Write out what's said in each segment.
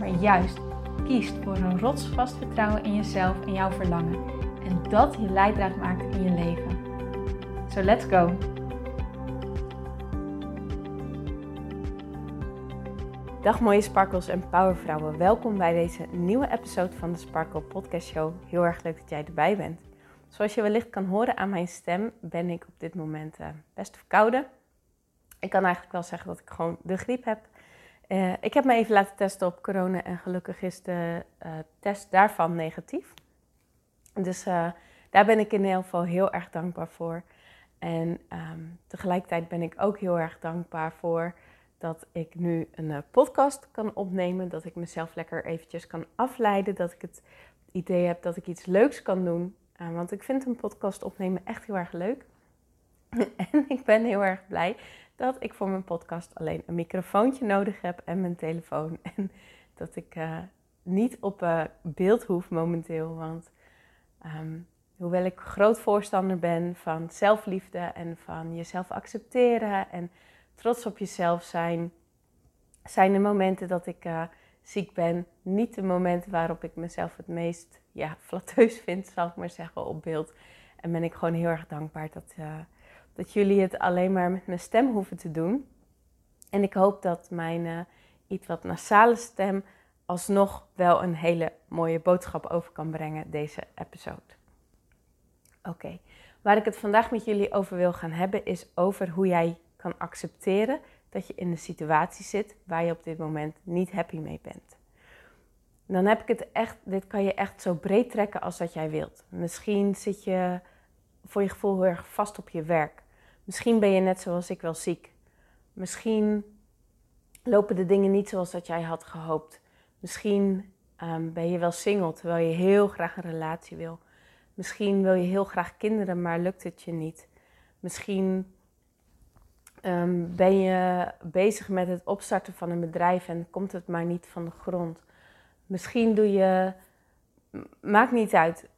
maar juist kiest voor een rotsvast vertrouwen in jezelf en jouw verlangen. En dat je leidraad maakt in je leven. So let's go! Dag mooie sparkles en powervrouwen. Welkom bij deze nieuwe episode van de Sparkle Podcast Show. Heel erg leuk dat jij erbij bent. Zoals je wellicht kan horen aan mijn stem, ben ik op dit moment uh, best verkouden. Ik kan eigenlijk wel zeggen dat ik gewoon de griep heb. Uh, ik heb me even laten testen op corona en gelukkig is de uh, test daarvan negatief. Dus uh, daar ben ik in ieder geval heel erg dankbaar voor. En um, tegelijkertijd ben ik ook heel erg dankbaar voor dat ik nu een podcast kan opnemen. Dat ik mezelf lekker eventjes kan afleiden. Dat ik het idee heb dat ik iets leuks kan doen. want ik vind een podcast opnemen echt heel erg leuk. en ik ben heel erg blij dat ik voor mijn podcast alleen een microfoontje nodig heb en mijn telefoon. En dat ik uh, niet op uh, beeld hoef momenteel. Want um, hoewel ik groot voorstander ben van zelfliefde en van jezelf accepteren en trots op jezelf zijn, zijn de momenten dat ik uh, ziek ben niet de momenten waarop ik mezelf het meest ja, flatteus vind, zal ik maar zeggen, op beeld. En ben ik gewoon heel erg dankbaar dat dat jullie het alleen maar met mijn stem hoeven te doen. En ik hoop dat mijn uh, iets wat nasale stem alsnog wel een hele mooie boodschap over kan brengen, deze episode. Oké, waar ik het vandaag met jullie over wil gaan hebben, is over hoe jij kan accepteren dat je in een situatie zit waar je op dit moment niet happy mee bent. Dan heb ik het echt, dit kan je echt zo breed trekken als dat jij wilt. Misschien zit je voor je gevoel heel erg vast op je werk. Misschien ben je net zoals ik wel ziek. Misschien lopen de dingen niet zoals dat jij had gehoopt. Misschien um, ben je wel single terwijl je heel graag een relatie wil. Misschien wil je heel graag kinderen, maar lukt het je niet. Misschien um, ben je bezig met het opstarten van een bedrijf en komt het maar niet van de grond. Misschien doe je. Maakt niet uit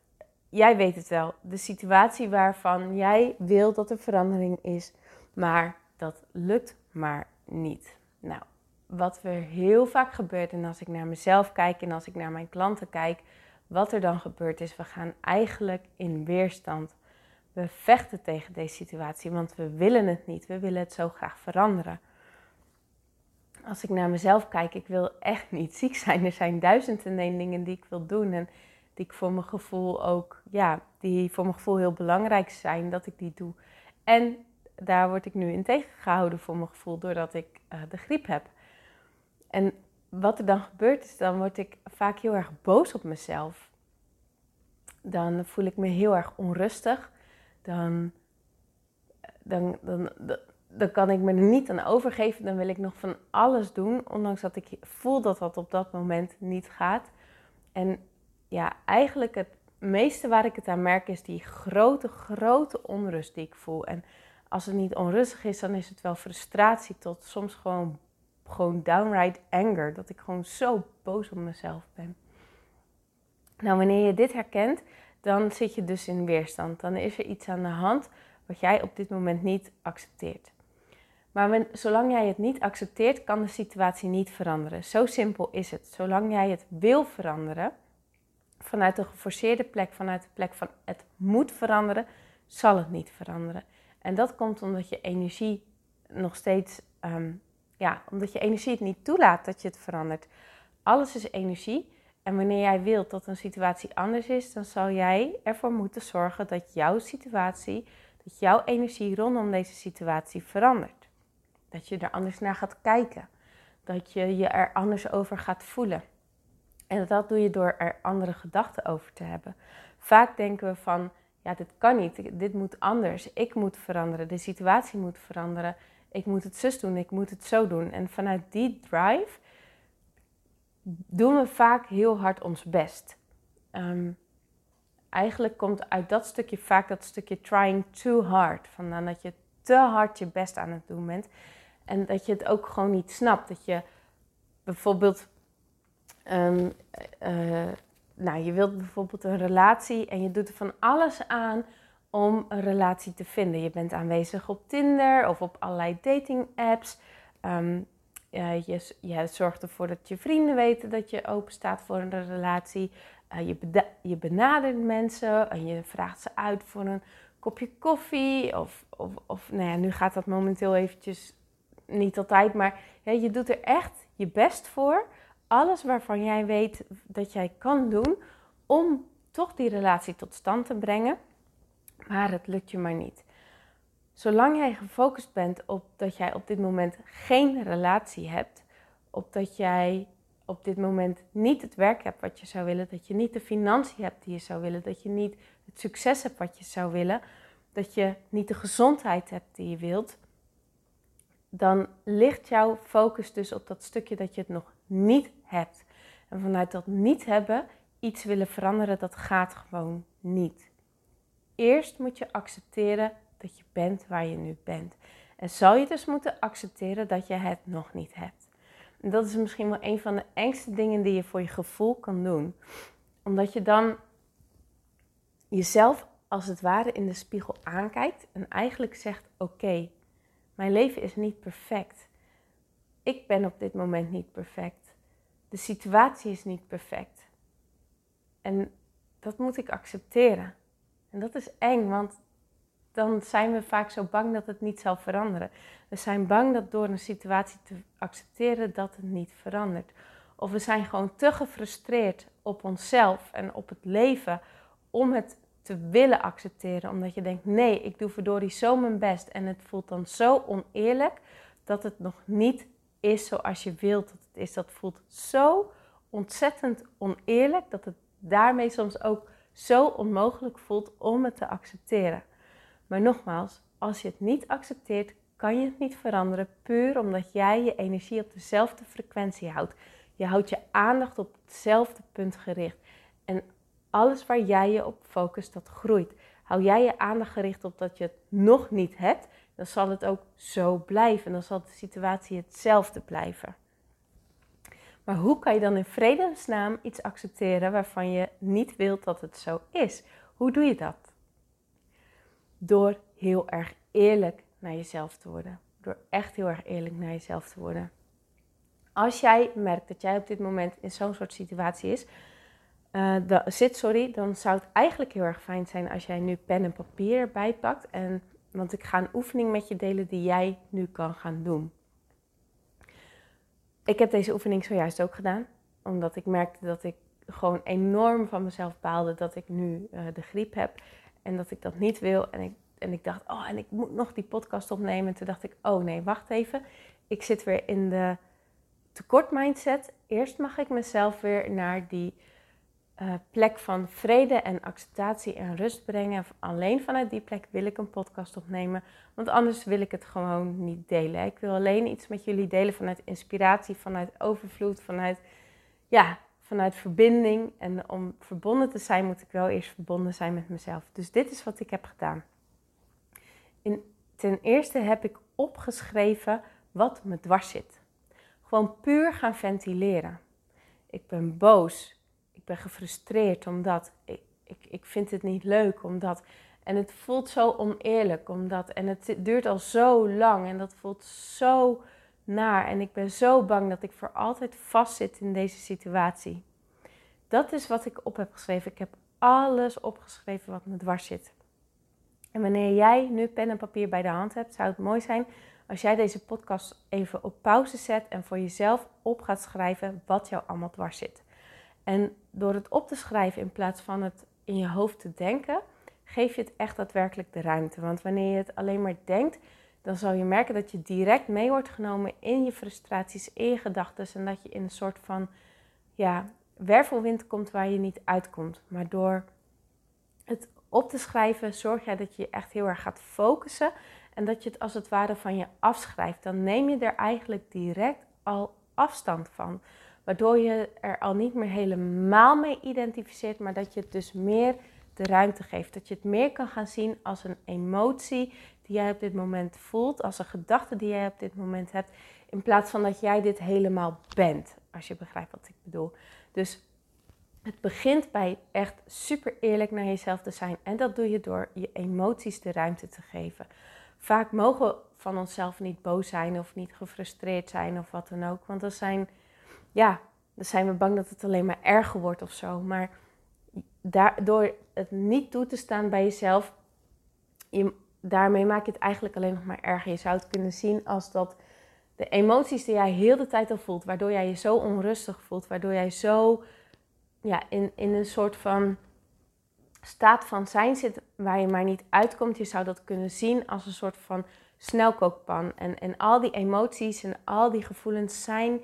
jij weet het wel, de situatie waarvan jij wil dat er verandering is, maar dat lukt maar niet. Nou, wat er heel vaak gebeurt, en als ik naar mezelf kijk en als ik naar mijn klanten kijk, wat er dan gebeurt is, we gaan eigenlijk in weerstand. We vechten tegen deze situatie, want we willen het niet. We willen het zo graag veranderen. Als ik naar mezelf kijk, ik wil echt niet ziek zijn. Er zijn duizenden dingen die ik wil doen. En die voor mijn gevoel ook, ja, die voor mijn gevoel heel belangrijk zijn dat ik die doe. En daar word ik nu in tegengehouden voor mijn gevoel doordat ik uh, de griep heb. En wat er dan gebeurt is, dan word ik vaak heel erg boos op mezelf. Dan voel ik me heel erg onrustig. Dan, dan, dan, dan, dan kan ik me er niet aan overgeven. Dan wil ik nog van alles doen, ondanks dat ik voel dat dat op dat moment niet gaat. En ja, eigenlijk het meeste waar ik het aan merk is die grote, grote onrust die ik voel. En als het niet onrustig is, dan is het wel frustratie tot soms gewoon, gewoon downright anger. Dat ik gewoon zo boos op mezelf ben. Nou, wanneer je dit herkent, dan zit je dus in weerstand. Dan is er iets aan de hand wat jij op dit moment niet accepteert. Maar zolang jij het niet accepteert, kan de situatie niet veranderen. Zo simpel is het. Zolang jij het wil veranderen, vanuit een geforceerde plek, vanuit de plek van het moet veranderen, zal het niet veranderen. En dat komt omdat je energie nog steeds, um, ja, omdat je energie het niet toelaat dat je het verandert. Alles is energie. En wanneer jij wilt dat een situatie anders is, dan zal jij ervoor moeten zorgen dat jouw situatie, dat jouw energie rondom deze situatie verandert. Dat je er anders naar gaat kijken. Dat je je er anders over gaat voelen. En dat doe je door er andere gedachten over te hebben. Vaak denken we van, ja, dit kan niet, dit moet anders, ik moet veranderen, de situatie moet veranderen, ik moet het zus doen, ik moet het zo doen. En vanuit die drive doen we vaak heel hard ons best. Ehm, eigenlijk komt uit dat stukje vaak dat stukje trying too hard. Vandaan dat je te hard je best aan het doen bent. En dat je het ook gewoon niet snapt. Dat je bijvoorbeeld, ehm, eh, nou, je wilt bijvoorbeeld een relatie en je doet er van alles aan om een relatie te vinden. Je bent aanwezig op Tinder of op allerlei dating apps. Ehm, je, je, zorgt ervoor dat je vrienden weten dat je open staat voor een relatie. Uh, je, je, benadert mensen en je vraagt ze uit voor een kopje koffie. Of, of, of nou ja, nu gaat dat momenteel eventjes niet altijd, maar je doet er echt je best voor. Alles waarvan jij weet dat jij kan doen om toch die relatie tot stand te brengen. Maar het lukt je maar niet. Zolang jij gefocust bent op dat jij op dit moment geen relatie hebt, op dat jij op dit moment niet het werk hebt wat je zou willen, dat je niet de financiën hebt die je zou willen, dat je niet het succes hebt wat je zou willen, dat je niet de gezondheid hebt die je wilt, dan ligt jouw focus dus op dat stukje dat je het nog niet En vanuit dat niet hebben iets willen veranderen, dat gaat gewoon niet. Eerst moet je accepteren dat je bent waar je nu bent. En zal je dus moeten accepteren dat je het nog niet hebt. En dat is misschien wel een van de engste dingen die je voor je gevoel kan doen. Omdat je dan jezelf als het ware in de spiegel aankijkt en eigenlijk zegt: Oké, mijn leven is niet perfect. Ik ben op dit moment niet perfect. De situatie is niet perfect. En dat moet ik accepteren. En dat is eng, want dan zijn we vaak zo bang dat het niet zal veranderen. We zijn bang dat door een situatie te accepteren dat het niet verandert. Of we zijn gewoon te gefrustreerd op onszelf en op het leven om het te willen accepteren. Omdat je denkt, nee, ik doe verdorie zo mijn best. En het voelt dan zo oneerlijk dat het nog niet is zoals je wilt is. Dat voelt zo ontzettend oneerlijk dat het daarmee soms ook zo onmogelijk voelt om het te accepteren. Maar nogmaals, als je het niet accepteert, kan je het niet veranderen puur omdat jij je energie op dezelfde frequentie houdt. Je houdt je aandacht op hetzelfde punt gericht. En alles waar jij je op focust, dat groeit. Hou jij je aandacht gericht op dat je het nog niet hebt, dan zal het ook zo blijven. Dan zal de situatie hetzelfde blijven. Maar hoe kan je dan in vredesnaam iets accepteren waarvan je niet wilt dat het zo is? Hoe doe je dat? Door heel erg eerlijk naar jezelf te worden. Door echt heel erg eerlijk naar jezelf te worden. Als jij merkt dat jij op dit moment in zo'n soort situatie is, uh, zit, sorry, dan zou het eigenlijk heel erg fijn zijn als jij nu pen en papier erbij pakt. En, want ik ga een oefening met je delen die jij nu kan gaan doen. Ik heb deze oefening zojuist ook gedaan, omdat ik merkte dat ik gewoon enorm van mezelf baalde dat ik nu uh, de griep heb en dat ik dat niet wil. En ik, en ik dacht, oh, en ik moet nog die podcast opnemen. En toen dacht ik, oh nee, wacht even. Ik zit weer in de tekort mindset. Eerst mag ik mezelf weer naar die uh, plek van vrede en acceptatie en rust brengen. Alleen vanuit die plek wil ik een podcast opnemen. Want anders wil ik het gewoon niet delen. Ik wil alleen iets met jullie delen vanuit inspiratie, vanuit overvloed, vanuit, ja, vanuit verbinding. En om verbonden te zijn, moet ik wel eerst verbonden zijn met mezelf. Dus dit is wat ik heb gedaan. In, ten eerste heb ik opgeschreven wat me dwars zit. Gewoon puur gaan ventileren. Ik ben boos ik ben gefrustreerd omdat ik, ik, ik vind het niet leuk, omdat. En het voelt zo oneerlijk, omdat. En het duurt al zo lang en dat voelt zo naar. En ik ben zo bang dat ik voor altijd vastzit in deze situatie. Dat is wat ik op heb geschreven. Ik heb alles opgeschreven wat me dwars zit. En wanneer jij nu pen en papier bij de hand hebt, zou het mooi zijn als jij deze podcast even op pauze zet en voor jezelf op gaat schrijven wat jou allemaal dwars zit. En door het op te schrijven in plaats van het in je hoofd te denken, geef je het echt daadwerkelijk de ruimte. Want wanneer je het alleen maar denkt, dan zal je merken dat je direct mee wordt genomen in je frustraties, in je gedachten. En dat je in een soort van ja, wervelwind komt waar je niet uitkomt. Maar door het op te schrijven, zorg jij dat je echt heel erg gaat focussen. En dat je het als het ware van je afschrijft. Dan neem je er eigenlijk direct al afstand van. Waardoor je er al niet meer helemaal mee identificeert, maar dat je het dus meer de ruimte geeft. Dat je het meer kan gaan zien als een emotie die jij op dit moment voelt, als een gedachte die jij op dit moment hebt, in plaats van dat jij dit helemaal bent, als je begrijpt wat ik bedoel. Dus het begint bij echt super eerlijk naar jezelf te zijn. En dat doe je door je emoties de ruimte te geven. Vaak mogen we van onszelf niet boos zijn of niet gefrustreerd zijn of wat dan ook. Want dan zijn, ja, dan zijn we bang dat het alleen maar erger wordt of zo. Maar door het niet toe te staan bij jezelf, je, daarmee maak je het eigenlijk alleen nog maar erger. Je zou het kunnen zien als dat de emoties die jij heel de tijd al voelt, waardoor jij je zo onrustig voelt, waardoor jij zo ja, in, in een soort van staat van zijn zit waar je maar niet uitkomt. Je zou dat kunnen zien als een soort van snelkookpan. En, en al die emoties en al die gevoelens zijn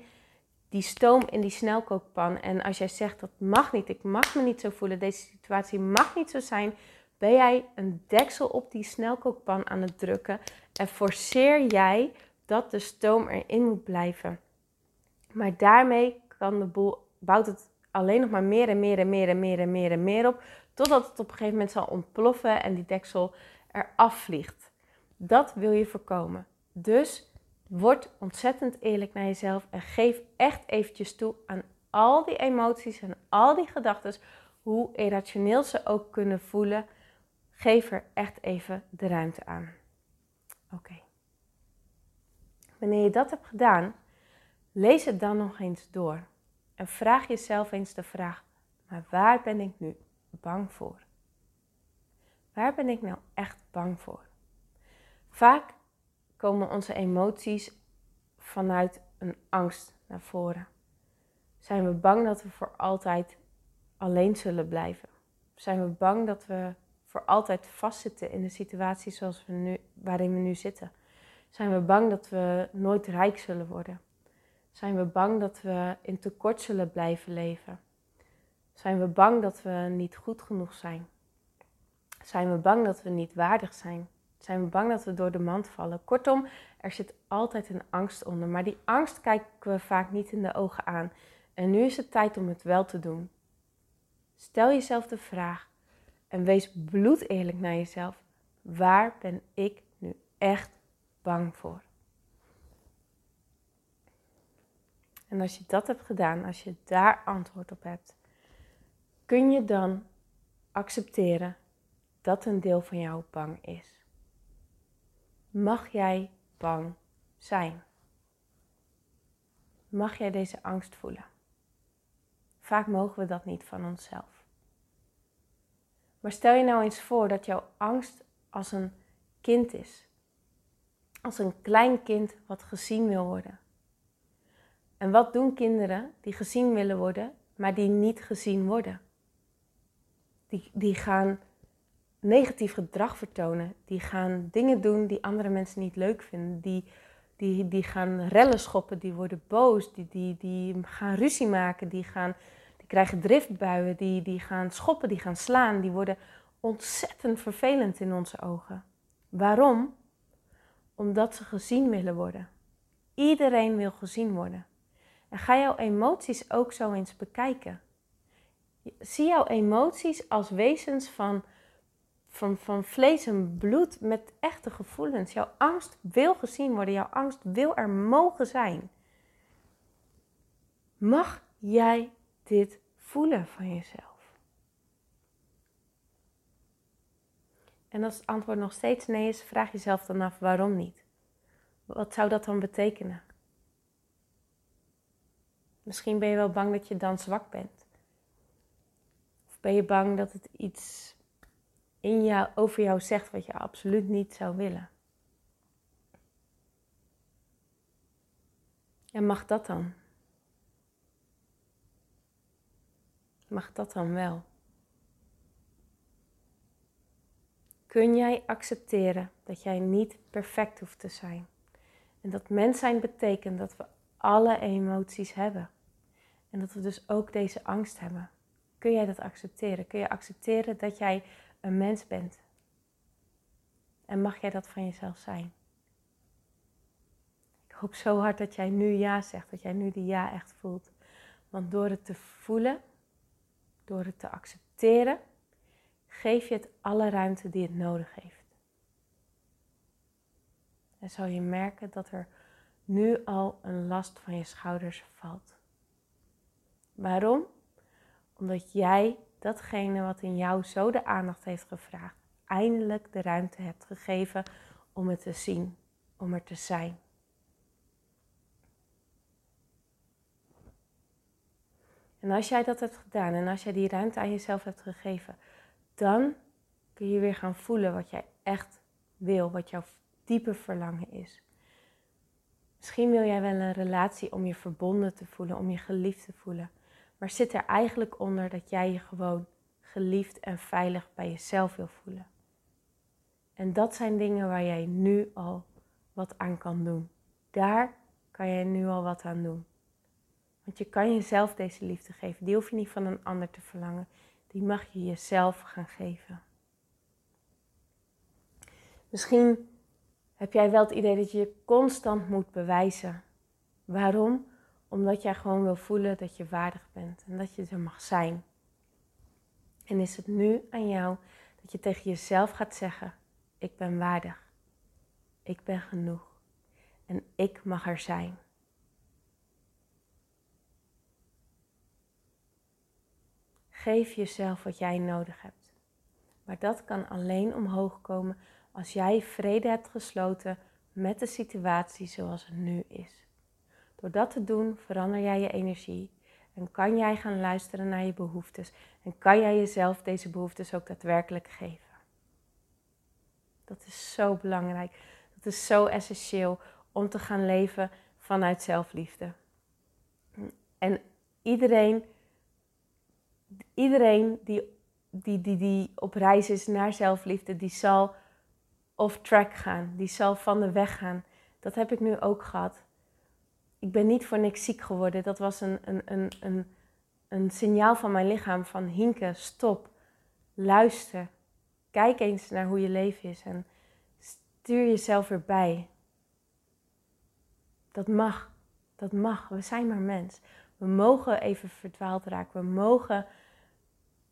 die stoom in die snelkookpan. En als jij zegt dat mag niet, ik mag me niet zo voelen, deze situatie mag niet zo zijn, ben jij een deksel op die snelkookpan aan het drukken en forceer jij dat de stoom erin moet blijven. Maar daarmee kan de boel, bouwt het alleen nog maar meer en meer en meer en meer en meer en meer op, totdat het op een gegeven moment zal ontploffen en die deksel eraf vliegt. Dat wil je voorkomen. Dus word ontzettend eerlijk naar jezelf en geef echt eventjes toe aan al die emoties en al die gedachten, hoe irrationeel ze ook kunnen voelen. Geef er echt even de ruimte aan. Oké. Wanneer je dat hebt gedaan, lees het dan nog eens door. En vraag jezelf eens de vraag: maar waar ben ik nu bang voor? Waar ben ik nou echt bang voor? Vaak komen onze emoties vanuit een angst naar voren. Zijn we bang dat we voor altijd alleen zullen blijven? Zijn we bang dat we voor altijd vastzitten in de situatie zoals we nu, waarin we nu zitten? Zijn we bang dat we nooit rijk zullen worden? Zijn we bang dat we in tekort zullen blijven leven? Zijn we bang dat we niet goed genoeg zijn? Zijn we bang dat we niet waardig zijn? Zijn we bang dat we door de mand vallen? Kortom, er zit altijd een angst onder, maar die angst kijken we vaak niet in de ogen aan. En nu is het tijd om het wel te doen. Stel jezelf de vraag en wees bloedeerlijk naar jezelf. Waar ben ik nu echt bang voor? En als je dat hebt gedaan, als je daar antwoord op hebt, kun je dan accepteren dat een deel van jou bang is. Mag jij bang zijn? Mag jij deze angst voelen? Vaak mogen we dat niet van onszelf. Maar stel je nou eens voor dat jouw angst als een kind is. Als een klein kind wat gezien wil worden. En wat doen kinderen die gezien willen worden, maar die niet gezien worden? Die, die gaan negatief gedrag vertonen. Die gaan dingen doen die andere mensen niet leuk vinden. Die, die, die gaan rellen schoppen, die worden boos, die, die, die gaan ruzie maken, die, gaan, die krijgen driftbuien, die, die gaan schoppen, die gaan slaan. Die worden ontzettend vervelend in onze ogen. Waarom? Omdat ze gezien willen worden. Iedereen wil gezien worden. En ga jouw emoties ook zo eens bekijken. Zie jouw emoties als wezens van, van, van vlees en bloed met echte gevoelens. Jouw angst wil gezien worden, jouw angst wil er mogen zijn. Mag jij dit voelen van jezelf? En als het antwoord nog steeds nee is, vraag jezelf dan af waarom niet. Wat zou dat dan betekenen? Misschien ben je wel bang dat je dan zwak bent. Of ben je bang dat het iets in jou, over jou zegt wat je absoluut niet zou willen. En mag dat dan? Mag dat dan wel? Kun jij accepteren dat jij niet perfect hoeft te zijn? En dat mens zijn betekent dat we alle emoties hebben. En dat we dus ook deze angst hebben. Kun jij dat accepteren? Kun je accepteren dat jij een mens bent? En mag jij dat van jezelf zijn? Ik hoop zo hard dat jij nu ja zegt, dat jij nu die ja echt voelt. Want door het te voelen, door het te accepteren, geef je het alle ruimte die het nodig heeft. En zal je merken dat er nu al een last van je schouders valt. Waarom? Omdat jij datgene wat in jou zo de aandacht heeft gevraagd, eindelijk de ruimte hebt gegeven om het te zien, om er te zijn. En als jij dat hebt gedaan en als jij die ruimte aan jezelf hebt gegeven, dan kun je weer gaan voelen wat jij echt wil, wat jouw diepe verlangen is. Misschien wil jij wel een relatie om je verbonden te voelen, om je geliefd te voelen. Maar zit er eigenlijk onder dat jij je gewoon geliefd en veilig bij jezelf wil voelen. En dat zijn dingen waar jij nu al wat aan kan doen. Daar kan jij nu al wat aan doen. Want je kan jezelf deze liefde geven. Die hoef je niet van een ander te verlangen. Die mag je jezelf gaan geven. Misschien heb jij wel het idee dat je je constant moet bewijzen. Waarom? Omdat jij gewoon wil voelen dat je waardig bent en dat je er mag zijn. En is het nu aan jou dat je tegen jezelf gaat zeggen: Ik ben waardig. Ik ben genoeg. En ik mag er zijn. Geef jezelf wat jij nodig hebt. Maar dat kan alleen omhoog komen als jij vrede hebt gesloten met de situatie zoals het nu is. Door dat te doen verander jij je energie en kan jij gaan luisteren naar je behoeftes en kan jij jezelf deze behoeftes ook daadwerkelijk geven. Dat is zo belangrijk. Dat is zo essentieel om te gaan leven vanuit zelfliefde. En iedereen, iedereen die, die, die, die op reis is naar zelfliefde, die zal off track gaan. Die zal van de weg gaan. Dat heb ik nu ook gehad. Ik ben niet voor niks ziek geworden. Dat was een, een, een, een, een signaal van mijn lichaam van Hinke, stop, luister. Kijk eens naar hoe je leven is en stuur jezelf weer bij. Dat mag, dat mag. We zijn maar mens. We mogen even verdwaald raken. We mogen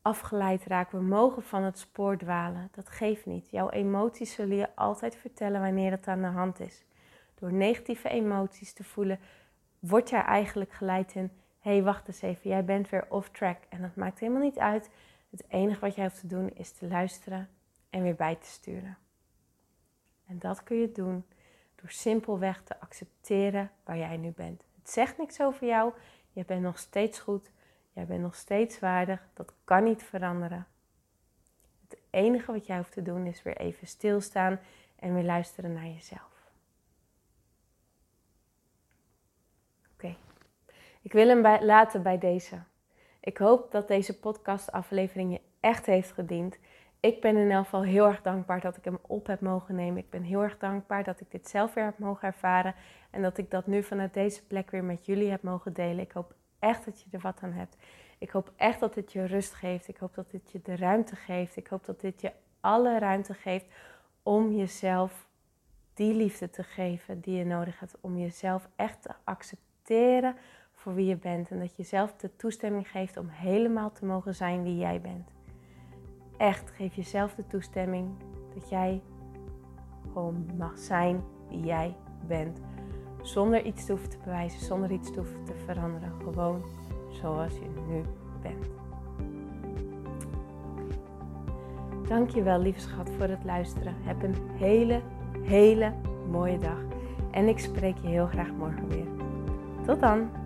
afgeleid raken. We mogen van het spoor dwalen. Dat geeft niet. Jouw emoties zullen je altijd vertellen wanneer het aan de hand is. Door negatieve emoties te voelen, word jij eigenlijk geleid in: hé, hey, wacht eens even, jij bent weer off track. En dat maakt helemaal niet uit. Het enige wat jij hoeft te doen is te luisteren en weer bij te sturen. En dat kun je doen door simpelweg te accepteren waar jij nu bent. Het zegt niks over jou. Je bent nog steeds goed. Jij bent nog steeds waardig. Dat kan niet veranderen. Het enige wat jij hoeft te doen is weer even stilstaan en weer luisteren naar jezelf. Oké, ik wil hem laten bij deze. Ik hoop dat deze podcastaflevering je echt heeft gediend. Ik ben in elk geval heel erg dankbaar dat ik hem op heb mogen nemen. Ik ben heel erg dankbaar dat ik dit zelf weer heb mogen ervaren. En dat ik dat nu vanuit deze plek weer met jullie heb mogen delen. Ik hoop echt dat je er wat aan hebt. Ik hoop echt dat dit je rust geeft. Ik hoop dat dit je de ruimte geeft. Ik hoop dat dit je alle ruimte geeft om jezelf die liefde te geven die je nodig hebt. Om jezelf echt te accepteren voor wie je bent. En dat je zelf de toestemming geeft om helemaal te mogen zijn wie jij bent. Echt, geef jezelf de toestemming dat jij gewoon mag zijn wie jij bent. Zonder iets te hoeven te bewijzen, zonder iets te hoeven te veranderen. Gewoon zoals je nu bent. Dankjewel lieve schat voor het luisteren. Heb een hele, hele mooie dag. En ik spreek je heel graag morgen weer. Tot dan!